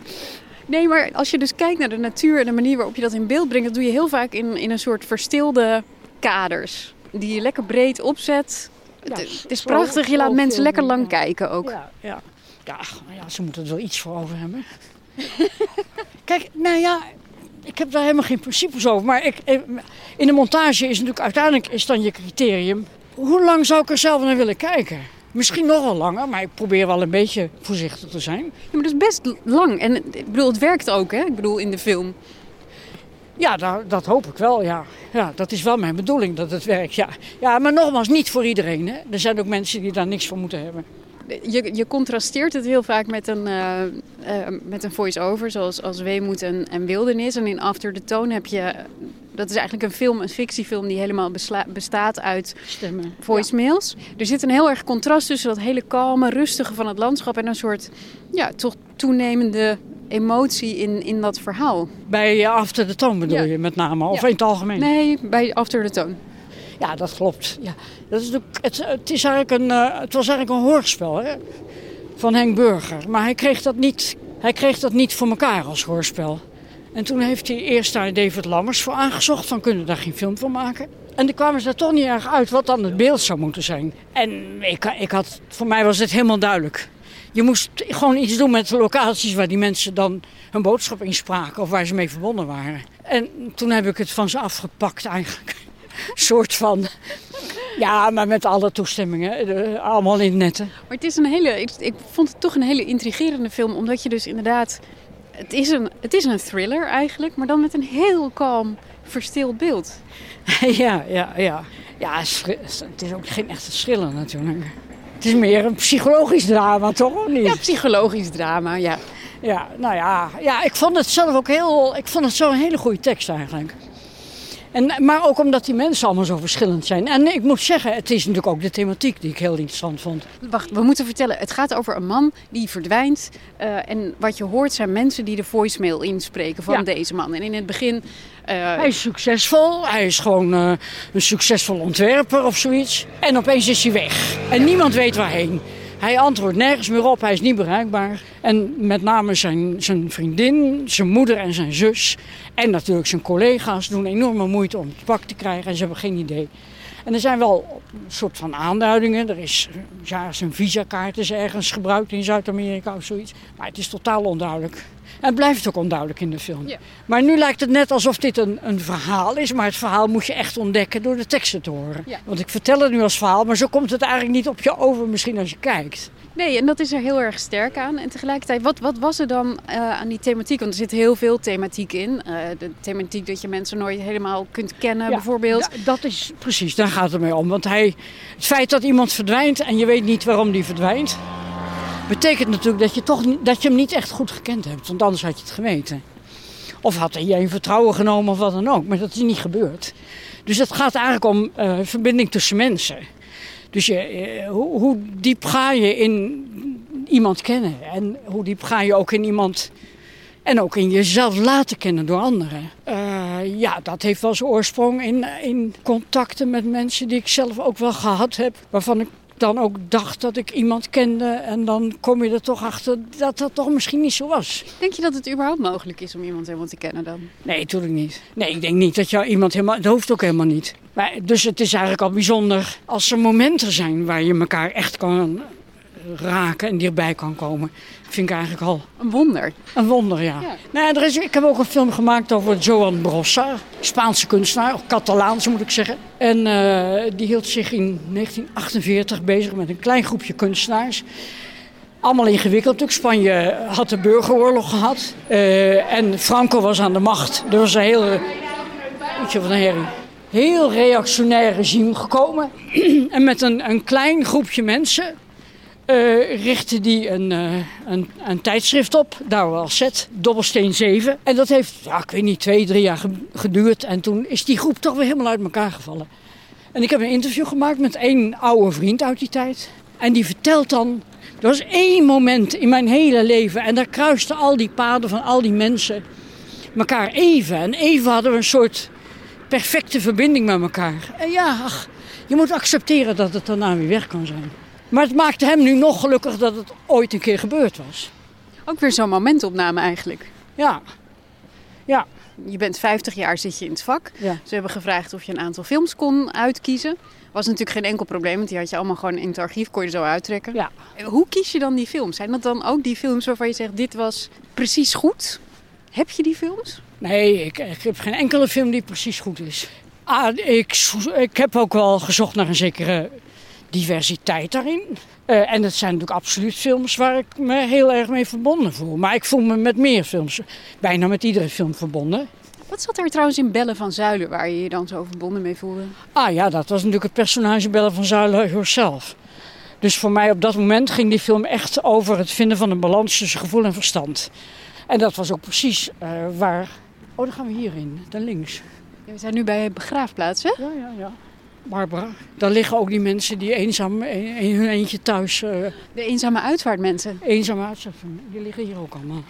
Nee, maar als je dus kijkt naar de natuur en de manier waarop je dat in beeld brengt... dat doe je heel vaak in, in een soort verstilde kaders. Die je lekker breed opzet. het, is prachtig, je laat mensen lekker lang kijken ook. Ja, ja. Ja, ja, ze moeten er wel iets voor over hebben. Kijk, nou ja, ik heb daar helemaal geen principes over. Maar ik, in de montage is natuurlijk uiteindelijk is dan je criterium. Hoe lang zou ik er zelf naar willen kijken? Misschien nogal langer, maar ik probeer wel een beetje voorzichtig te zijn. Ja, maar dat is best lang. En ik bedoel, het werkt ook, hè? Ik bedoel, in de film. Ja, dat, dat hoop ik wel, ja. ja. Dat is wel mijn bedoeling, dat het werkt, ja. Ja, maar nogmaals, niet voor iedereen, hè. Er zijn ook mensen die daar niks van moeten hebben je, je contrasteert het heel vaak met een, uh, met een voice-over, zoals als Weemoed en, en Wildernis. En in After the Tone heb je... Dat is eigenlijk een film, een fictiefilm die helemaal bestaat uit Stemmen. voicemails. Er zit een heel erg contrast tussen dat hele kalme, rustige van het landschap... en een soort, ja, toch toenemende emotie in, in dat verhaal. Bij After the Tone bedoel je met name, of in het algemeen? Nee, bij After the Tone. Ja, dat klopt. Ja. Dat is het, het, is eigenlijk een, uh, het was eigenlijk een hoorspel hè? van Henk Burger. Maar hij kreeg, dat niet, hij kreeg dat niet voor elkaar als hoorspel. En toen heeft hij eerst daar David Lammers voor aangezocht. Van kunnen daar geen film van maken? En toen kwamen ze er toch niet erg uit wat dan het beeld zou moeten zijn. En ik, ik had, voor mij was het helemaal duidelijk. Je moest gewoon iets doen met de locaties waar die mensen dan hun boodschap in spraken of waar ze mee verbonden waren. En toen heb ik het van ze afgepakt eigenlijk soort van. Ja, maar met alle toestemmingen. Allemaal in netten. Maar het is een hele. Ik, ik vond het toch een hele intrigerende film. Omdat je dus inderdaad. Het is, een, het is een thriller eigenlijk, maar dan met een heel kalm, verstild beeld. Ja, ja, ja. Ja, het is ook geen echte thriller natuurlijk. Het is meer een psychologisch drama, toch? Of niet? Ja, psychologisch drama, ja. Ja, nou ja, ja, ik vond het zelf ook heel. Ik vond het zo een hele goede tekst eigenlijk. En, maar ook omdat die mensen allemaal zo verschillend zijn. En ik moet zeggen, het is natuurlijk ook de thematiek die ik heel interessant vond. Wacht, we moeten vertellen. Het gaat over een man die verdwijnt. Uh, en wat je hoort zijn mensen die de voicemail inspreken van deze man. En in het begin... Uh, hij is succesvol. Hij is gewoon uh, een succesvol ontwerper of zoiets. En opeens is hij weg. En niemand weet waarheen. Hij antwoordt nergens meer op, hij is niet bereikbaar. En met name zijn, zijn vriendin, zijn moeder en zijn zus... en natuurlijk zijn collega's doen enorme moeite om het pak te krijgen... en ze hebben geen idee. En er zijn wel een soort van aanduidingen. Er is ja, zijn visakaart is ergens gebruikt in Zuid-Amerika of zoiets. Maar het is totaal onduidelijk. En blijft ook onduidelijk in de film. Ja. Maar nu lijkt het net alsof dit een, een verhaal is. Maar het verhaal moet je echt ontdekken door de teksten te horen. Ja. Want ik vertel het nu als verhaal, maar zo komt het eigenlijk niet op je over misschien als je kijkt. Nee, en dat is er heel erg sterk aan. En tegelijkertijd, wat, wat was er dan uh, aan die thematiek? Want er zit heel veel thematiek in. Uh, de thematiek dat je mensen nooit helemaal kunt kennen, bijvoorbeeld. Dat is precies, daar gaat het mee om. Want hij, het feit dat iemand verdwijnt en je weet niet waarom die verdwijnt betekent natuurlijk dat je, toch, dat je hem niet echt goed gekend hebt. Want anders had je het geweten. Of had hij je in vertrouwen genomen of wat dan ook. Maar dat is niet gebeurd. Dus het gaat eigenlijk om uh, verbinding tussen mensen. Dus je, eh, hoe, hoe diep ga je in iemand kennen? En hoe diep ga je ook in iemand en ook in jezelf laten kennen door anderen. Uh, ja, dat heeft wel zijn oorsprong in, in contacten met mensen die ik zelf ook wel gehad heb. Waarvan ik dan ook dacht dat ik iemand kende. En dan kom je er toch achter dat dat toch misschien niet zo was. Denk je dat het überhaupt mogelijk is om iemand helemaal te kennen dan? Nee, natuurlijk niet. Nee, ik denk niet dat jou iemand helemaal... Dat hoeft ook helemaal niet. Maar, dus het is eigenlijk al bijzonder als er momenten zijn waar je elkaar echt kan raken en dichtbij kan komen. Vind ik eigenlijk al... Een wonder. Een wonder, ja. Nou, er is, ik heb ook een film gemaakt over Joan Brossa, Spaanse kunstenaar, of Catalaans moet ik zeggen. En uh, die hield zich in 1948 bezig met een klein groepje kunstenaars. Allemaal ingewikkeld natuurlijk. Spanje had de burgeroorlog gehad. Uh, en Franco was aan de macht. Er was een heel... Weet je wat een herrie heel reactionair regime gekomen. en met een, een klein groepje mensen uh, richtte die een, uh, een, een, tijdschrift op, daar was zet, Dobbelsteen 7. En dat heeft, ja, ik weet niet, twee, drie jaar geduurd. En toen is die groep toch weer helemaal uit elkaar gevallen. En ik heb een interview gemaakt met één oude vriend uit die tijd. En die vertelt dan, er was één moment in mijn hele leven... en daar kruisten al die paden van al die mensen elkaar even. En even hadden we een soort perfecte verbinding met elkaar. En ja, ach, je moet accepteren dat het daarna weer weg kan zijn. Maar het maakte hem nu nog gelukkig dat het ooit een keer gebeurd was. Ook weer zo'n momentopname eigenlijk. Ja. Ja. Je bent 50 jaar, zit je in het vak. Ja. Ze hebben gevraagd of je een aantal films kon uitkiezen. Was natuurlijk geen enkel probleem, want die had je allemaal gewoon in het archief, kon je zo uittrekken. Ja. Hoe kies je dan die films? Zijn dat dan ook die films waarvan je zegt, dit was precies goed? Heb je die films? Nee, ik, ik heb geen enkele film die precies goed is. Ah, ik, ik heb ook wel gezocht naar een zekere diversiteit daarin. Uh, en dat zijn natuurlijk absoluut films waar ik me heel erg mee verbonden voel. Maar ik voel me met meer films, bijna met iedere film verbonden. Wat zat er trouwens in Bellen van Zuilen waar je je dan zo verbonden mee voelde? Ah ja, dat was natuurlijk het personage Bellen van Zuilen zelf. Dus voor mij op dat moment ging die film echt over het vinden van een balans tussen gevoel en verstand. En dat was ook precies uh, waar... Oh, dan gaan we hierin, dan links. Ja, we zijn nu bij begraafplaats, hè? Ja, ja, ja. Barbara. Daar liggen ook die mensen die eenzaam in hun eentje thuis... Uh, de eenzame uitvaartmensen? Eenzame uitvaartmensen, die liggen hier ook allemaal.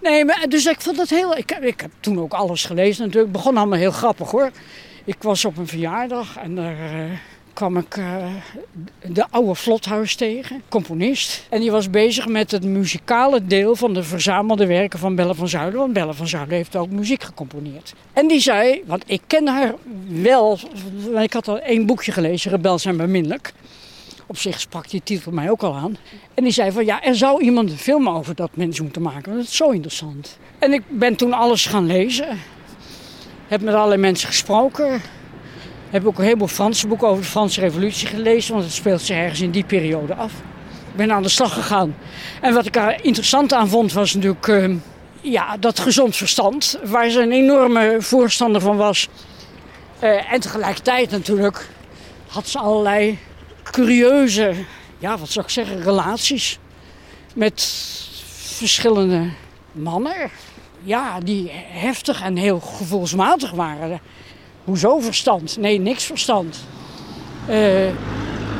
Nee, maar, dus ik vond het heel... Ik, ik heb toen ook alles gelezen natuurlijk. Het begon allemaal heel grappig hoor. Ik was op een verjaardag en daar... Uh, kwam ik uh, de oude Vlothuis tegen, componist. En die was bezig met het muzikale deel van de verzamelde werken van Belle van Zuiden. Want Belle van Zuiden heeft ook muziek gecomponeerd. En die zei, want ik ken haar wel, ik had al één boekje gelezen, Rebel zijn beminnelijk. Op zich sprak die titel mij ook al aan. En die zei van ja, er zou iemand een film over dat mens moeten maken. Want dat is zo interessant. En ik ben toen alles gaan lezen. Heb met allerlei mensen gesproken heb ook een heleboel Franse boeken over de Franse revolutie gelezen, want het speelt zich ergens in die periode af. Ik ben aan de slag gegaan. En wat ik er interessant aan vond was natuurlijk uh, ja, dat gezond verstand, waar ze een enorme voorstander van was. Uh, en tegelijkertijd natuurlijk had ze allerlei curieuze, ja wat zou ik zeggen, relaties met verschillende mannen. Ja, die heftig en heel gevoelsmatig waren. Hoezo verstand? Nee, niks verstand. Uh,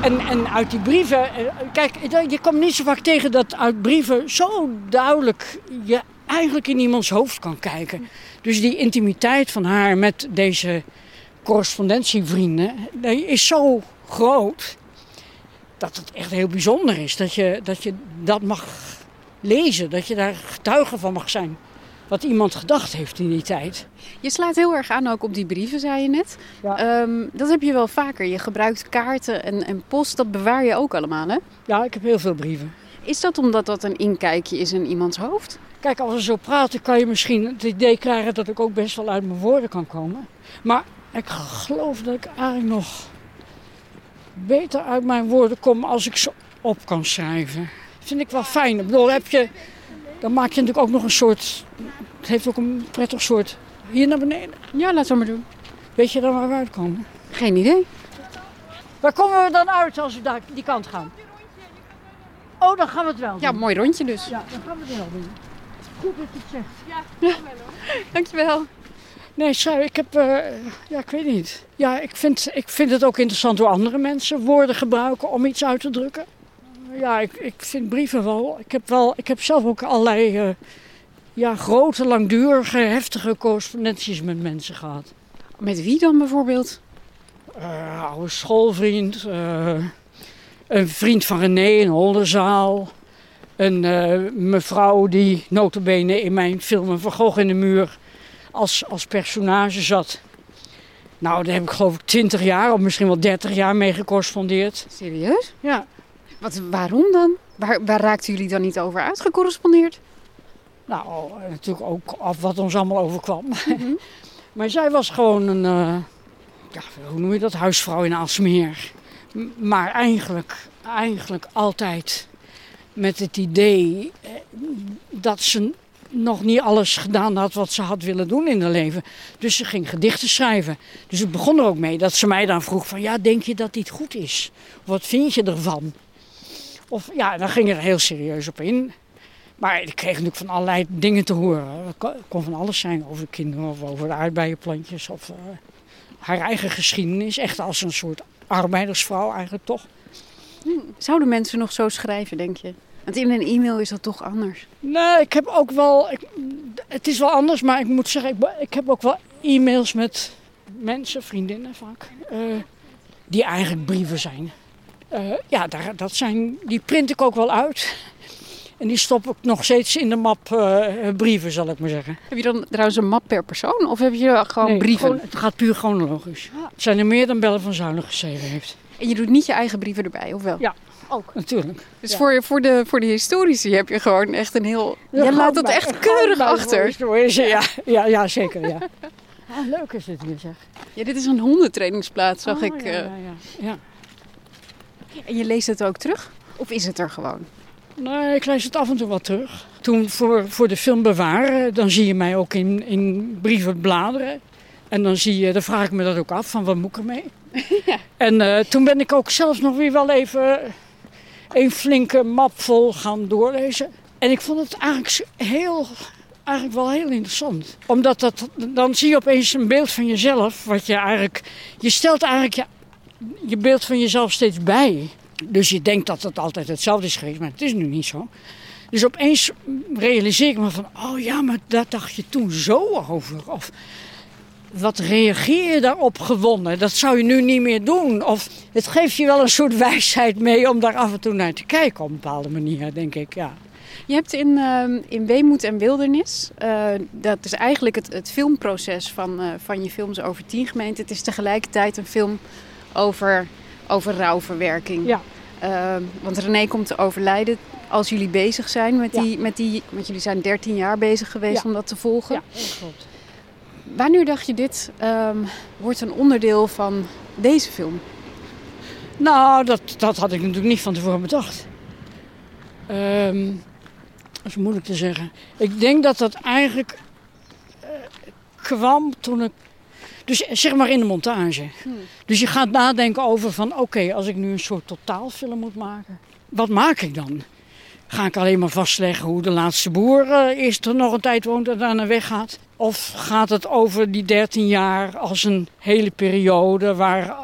en, en uit die brieven, uh, kijk, je komt niet zo vaak tegen dat uit brieven zo duidelijk je eigenlijk in iemands hoofd kan kijken. Dus die intimiteit van haar met deze correspondentievrienden die is zo groot dat het echt heel bijzonder is dat je dat, je dat mag lezen, dat je daar getuige van mag zijn wat iemand gedacht heeft in die tijd. Je slaat heel erg aan ook op die brieven, zei je net. Ja. Um, dat heb je wel vaker. Je gebruikt kaarten en, en post, dat bewaar je ook allemaal, hè? Ja, ik heb heel veel brieven. Is dat omdat dat een inkijkje is in iemands hoofd? Kijk, als we zo praten kan je misschien het idee krijgen dat ik ook best wel uit mijn woorden kan komen. Maar ik geloof dat ik eigenlijk nog beter uit mijn woorden kom als ik ze op kan schrijven. Vind ik wel fijn. Ik bedoel, heb je, dan maak je natuurlijk ook nog een soort het heeft ook een prettig soort. Hier naar beneden? Ja, laat het maar doen. Weet je dan waar we uitkomen? Geen idee. Waar komen we dan uit als we daar die kant gaan? Oh, dan gaan we het wel doen. Ja, mooi rondje dus. Ja, dan gaan we het wel doen. Goed dat je het zegt. Ja, ja. dankjewel. Nee, schrijven. Ik heb. eh, ja, ik weet niet. Ja, ik vind, ik vind het ook interessant hoe andere mensen woorden gebruiken om iets uit te drukken. Ja, ik, ik vind brieven wel. Ik heb, wel, ik heb zelf ook allerlei eh, ja, grote, langdurige, heftige correspondenties met mensen gehad. Met wie dan bijvoorbeeld? Eh oude schoolvriend, eh, een vriend van René in Oldenzaal. Een mevrouw die notabene in mijn film Een Van Gogh in de muur als, als personage zat. Nou, daar heb ik geloof ik 20 jaar of misschien wel 30 jaar mee gecorrespondeerd. Serieus? Ja. Wat, waarom dan? Waar, waar raakten jullie dan niet over uitgecorrespondeerd? Nou, natuurlijk ook af wat ons allemaal overkwam. maar zij was gewoon een, eh, ja, hoe noem je dat, huisvrouw in Aalsmeer. M- Maar eigenlijk, eigenlijk altijd met het idee eh, dat ze nog niet alles gedaan had wat ze had willen doen in haar leven. Dus ze ging gedichten schrijven. Dus het begon er ook mee dat ze mij dan vroeg van, ja, denk je dat dit goed is? Wat vind je ervan? Of ja, dan ging er heel serieus op in. Maar ik kreeg natuurlijk van allerlei dingen te horen. Het kon- van alles zijn over de kinderen of over de aardbeienplantjes. Of eh, haar eigen geschiedenis. Echt als een soort arbeidersvrouw eigenlijk toch. Zouden mensen nog zo schrijven, denk je? Want in een e-mail is dat toch anders? Nee, ik heb ook wel... Ik, het is wel anders, maar ik moet zeggen... Ik, ik heb ook wel e-mails met mensen, vriendinnen vaak. eh, die eigenlijk brieven zijn. Eh, ja, daar, dat zijn, die print ik ook wel uit. En die stop ik nog steeds in de map eh, brieven, zal ik maar zeggen. Heb je dan trouwens een map per persoon? Of heb je gewoon Nee, brieven? gewoon- het gaat puur chronologisch. Het zijn er meer dan Bellen van Zuilen geschreven heeft. En je doet niet je eigen brieven erbij, of wel? Ja, ook. Natuurlijk. Dus Ja. voor, voor, de, voor de historici heb je gewoon echt een heel... Je laat dat echt keurig achter. Ja, ja, ja zeker. Ja. Ah, leuk is dit hier zeg. Ja, dit is een hondentrainingsplaats, zag Oh, ik. ja, eh. ja, ja. En je leest het ook terug? Of is het er gewoon? Nee, ik lees het af en toe wel terug. Toen voor, voor de film bewaren, dan zie je mij ook in, in brieven bladeren. En dan, zie je, dan vraag ik me dat ook af, van wat moet ik ermee? En eh, toen ben ik ook zelfs nog weer wel even een flinke map vol gaan doorlezen. En ik vond het eigenlijk heel, eigenlijk wel heel interessant. Omdat dat, dan zie je opeens een beeld van jezelf, wat je eigenlijk, je stelt eigenlijk je, je beeld van jezelf steeds bij. Dus je denkt dat het altijd hetzelfde is geweest, maar het is nu niet zo. Dus opeens realiseer ik me van, oh ja, maar daar dacht je toen zo over. Of wat reageer je daarop gewonnen? Dat zou je nu niet meer doen. Of het geeft je wel een soort wijsheid mee om daar af en toe naar te kijken op een bepaalde manier, denk ik. Ja. Je hebt in, ehm, in Weemoed en Wildernis, eh, dat is eigenlijk het, het filmproces van, eh, van je films over tien gemeenten. Het is tegelijkertijd een film over, over rouwverwerking. Ja. Ehm, want René komt te overlijden als jullie bezig zijn met die, met die... Want jullie zijn 13 jaar bezig geweest Ja. om dat te volgen. Ja, dat klopt. Wanneer dacht je dit ehm, wordt een onderdeel van deze film? Nou, dat, dat had ik natuurlijk niet van tevoren bedacht. Ehm, dat is moeilijk te zeggen. Ik denk dat dat eigenlijk eh, kwam toen ik. Dus zeg maar in de montage. Dus je gaat nadenken over van oké, als ik nu een soort totaalfilm moet maken. Wat maak ik dan? Ga ik alleen maar vastleggen hoe de laatste boer eh, eerst er nog een tijd woont en daarna weggaat? Of gaat het over die 13 jaar als een hele periode waar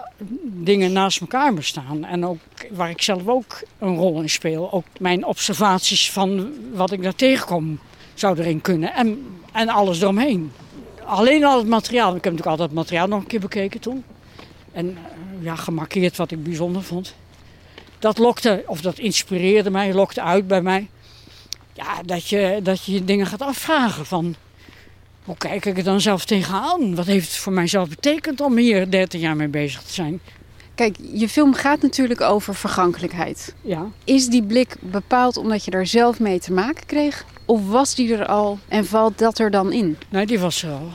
dingen naast elkaar bestaan? En ook waar ik zelf ook een rol in speel. Ook mijn observaties van wat ik daar tegenkom zou erin kunnen. En, en alles eromheen. Alleen al het materiaal. Ik heb natuurlijk altijd het materiaal nog een keer bekeken toen. En eh, ja, gemarkeerd wat ik bijzonder vond. Dat lokte, of dat inspireerde mij, lokte uit bij mij. Ja, dat je dat je dingen gaat afvragen van... Hoe kijk ik er dan zelf tegenaan? Wat heeft het voor mijzelf betekend om hier 13 jaar mee bezig te zijn? Kijk, je film gaat natuurlijk over vergankelijkheid. Ja. Is die blik bepaald omdat je daar zelf mee te maken kreeg? Of was die er al en valt dat er dan in? Nee, die was er al.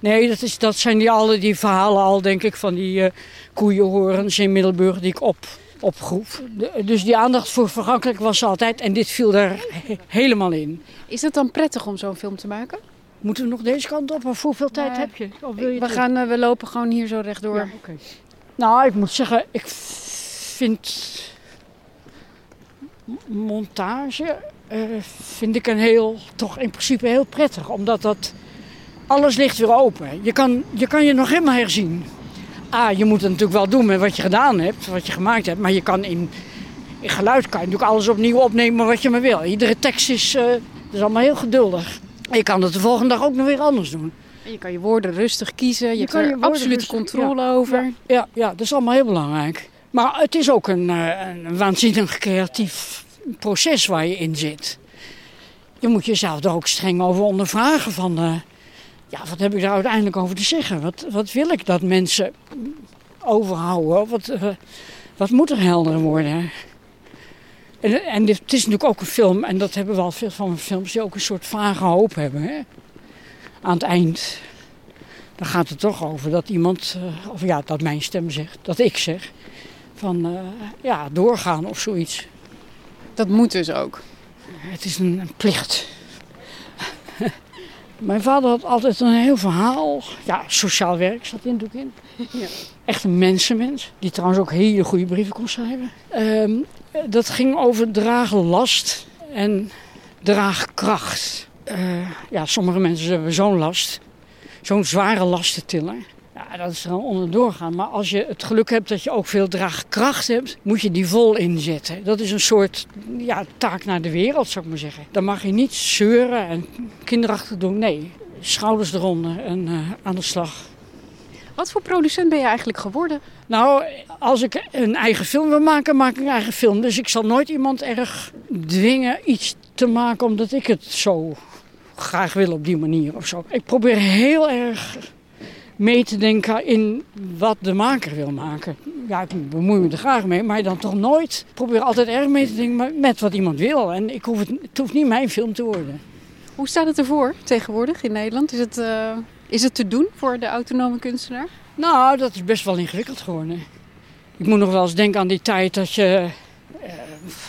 Nee, dat, is, dat zijn die, alle die verhalen al, denk ik, van die eh koeienhorens in Middelburg die ik op, opgroef. De- dus die aandacht voor vergankelijk was er altijd en dit viel daar he- helemaal in. Is het dan prettig om zo'n film te maken? Moeten we nog deze kant op of hoeveel tijd Nee. heb je? Of wil je We, gaan, eh, we lopen gewoon hier zo rechtdoor. Ja, oké. Nou, ik moet zeggen, ik vind montage eh, vind ik een heel, toch in principe heel prettig. Omdat dat Alles ligt weer open. Je kan je, kan je nog helemaal herzien. Ah, je moet het natuurlijk wel doen met wat je gedaan hebt, wat je gemaakt hebt. Maar je kan in, in geluid kan je natuurlijk alles opnieuw opnemen wat je maar wil. Iedere tekst is, uh, is allemaal heel geduldig. En je kan het de volgende dag ook nog weer anders doen. En je kan je woorden rustig kiezen. Je, je hebt er absolute controle ja, over. Ja, ja, ja, dat is allemaal heel belangrijk. Maar het is ook een, een waanzinnig creatief proces waar je in zit. Je moet jezelf er ook streng over ondervragen van... Uh, ja, wat heb ik daar uiteindelijk over te zeggen? Wat, wat wil ik dat mensen overhouden? Wat, uh, wat moet er helder worden? En, en dit, het is natuurlijk ook een film, en dat hebben we al veel van films, die ook een soort vage hoop hebben. Hè? Aan het eind. Dan gaat het toch over dat iemand, uh, of ja, dat mijn stem zegt, dat ik zeg, van uh, ja, doorgaan of zoiets. Dat moet dus ook. Het is een, een plicht. Mijn vader had altijd een heel verhaal. Ja, sociaal werk zat in natuurlijk in. Ja. Echt een mensenmens. Die trouwens ook hele goede brieven kon schrijven. Um, dat ging over dragen last en draagkracht. Uh, ja, sommige mensen hebben zo'n last. Zo'n zware last te tillen. Ja, dat is er onderdoor gaan. Maar als je het geluk hebt dat je ook veel draagkracht hebt, moet je die vol inzetten. Dat is een soort ja, taak naar de wereld, zou ik maar zeggen. Dan mag je niet zeuren en kinderachtig doen. Nee, schouders eronder en uh, aan de slag. Wat voor producent ben je eigenlijk geworden? Nou, als ik een eigen film wil maken, maak ik een eigen film. Dus ik zal nooit iemand erg dwingen iets te maken omdat ik het zo graag wil op die manier of zo. Ik probeer heel erg mee te denken in wat de maker wil maken. Ja, ik bemoei me er graag mee, maar dan toch nooit. Ik probeer altijd erg mee te denken met wat iemand wil. En ik hoef het, het hoeft niet mijn film te worden. Hoe staat het ervoor tegenwoordig in Nederland? Is het, uh, is het te doen voor de autonome kunstenaar? Nou, dat is best wel ingewikkeld geworden. Ik moet nog wel eens denken aan die tijd dat je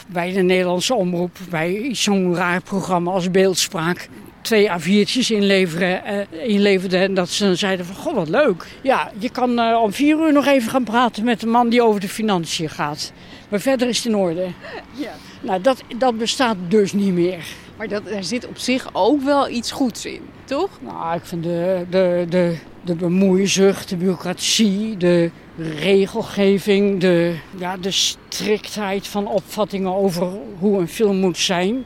bij de Nederlandse omroep, bij zo'n raar programma als Beeldspraak, twee A4'tjes inleveren, uh, inleverde. En dat ze zeiden van, goh, wat leuk. Ja, je kan uh, om vier uur nog even gaan praten met de man die over de financiën gaat. Maar verder is het in orde. Ja. Nou, dat, dat bestaat dus niet meer. Maar dat, er zit op zich ook wel iets goeds in, toch? Nou, ik vind de, de, de, de bemoeizucht, de bureaucratie, de regelgeving, de, ja, de striktheid van opvattingen over hoe een film moet zijn,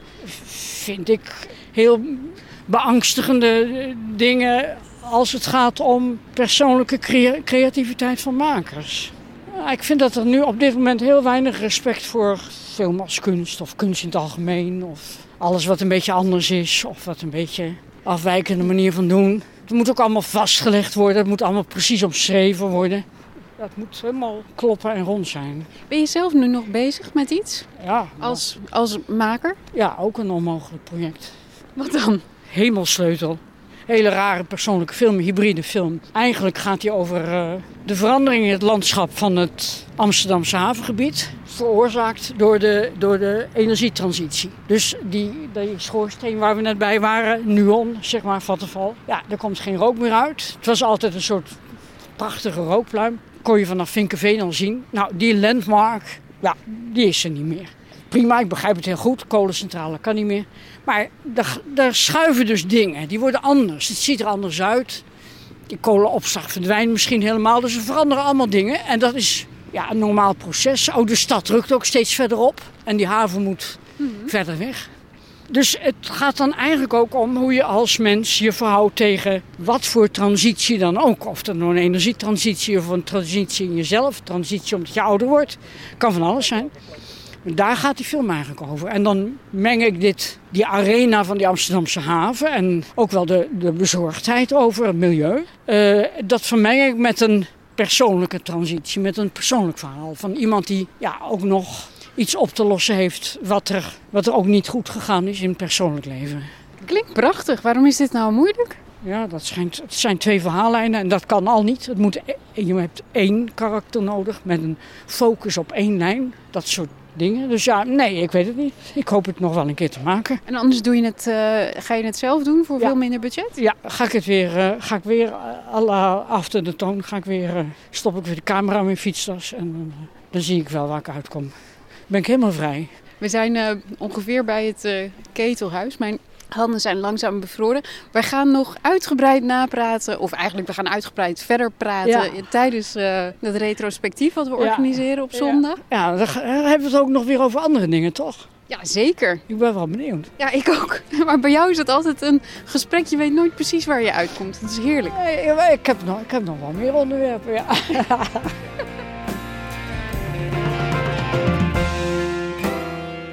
vind ik heel beangstigende dingen als het gaat om persoonlijke creativiteit van makers. Ik vind dat er nu op dit moment heel weinig respect voor film als kunst of kunst in het algemeen of alles wat een beetje anders is of wat een beetje afwijkende manier van doen. Het moet ook allemaal vastgelegd worden, het moet allemaal precies omschreven worden. Dat moet helemaal kloppen en rond zijn. Ben je zelf nu nog bezig met iets? Ja. Als, als maker? Ja, ook een onmogelijk project. Wat dan? Hemelsleutel. Hele rare persoonlijke film, hybride film. Eigenlijk gaat hij over uh, de verandering in het landschap van het Amsterdamse havengebied. Veroorzaakt door de, door de energietransitie. Dus die, die schoorsteen waar we net bij waren, Nuon, zeg maar, Vattenval. Ja, er komt geen rook meer uit. Het was altijd een soort prachtige rookpluim. Kon je vanaf Vinkenveen al zien. Nou, die landmark, ja, die is er niet meer. Prima, ik begrijp het heel goed. Kolencentrale kan niet meer. Maar daar, daar schuiven dus dingen. Die worden anders. Het ziet er anders uit. Die kolenopslag verdwijnt misschien helemaal. Dus er veranderen allemaal dingen. En dat is ja, een normaal proces. Oh, de stad rukt ook steeds verder op. En die haven moet mm-hmm. verder weg. Dus het gaat dan eigenlijk ook om hoe je als mens je verhoudt tegen wat voor transitie dan ook. Of dat nou een energietransitie of een transitie in jezelf, transitie omdat je ouder wordt. Kan van alles zijn. Daar gaat die film eigenlijk over. En dan meng ik dit, die arena van die Amsterdamse haven en ook wel de, de bezorgdheid over het milieu. Uh, dat vermeng ik met een persoonlijke transitie, met een persoonlijk verhaal. Van iemand die ja, ook nog iets op te lossen heeft wat er, wat er ook niet goed gegaan is in het persoonlijk leven. Klinkt prachtig. Waarom is dit nou moeilijk? Ja, dat schijnt, het zijn twee verhaallijnen en dat kan al niet. Het moet, je hebt één karakter nodig met een focus op één lijn. Dat soort dingen. Dus ja, nee, ik weet het niet. Ik hoop het nog wel een keer te maken. En anders doe je het, uh, ga je het zelf doen voor ja. veel minder budget? Ja, ga ik het weer, uh, ga ik weer uh, after de toon, ga ik weer, stop ik weer de camera in mijn fietstas en dan zie ik wel waar ik uitkom. Ben ik helemaal vrij. We zijn ongeveer bij het ketelhuis. Mijn Handen zijn langzaam bevroren. Wij gaan nog uitgebreid napraten, of eigenlijk we gaan uitgebreid verder praten Ja. tijdens eh, het retrospectief wat we organiseren op zondag. Ja, dan ga- dan hebben we het ook nog weer over andere dingen, toch? Ja, zeker. Ik ben wel benieuwd. Ja, ik ook. Maar bij jou is het altijd een gesprek. Je weet nooit precies waar je uitkomt. Het is heerlijk. Ik, heb nog, ik heb nog wel meer onderwerpen, ja.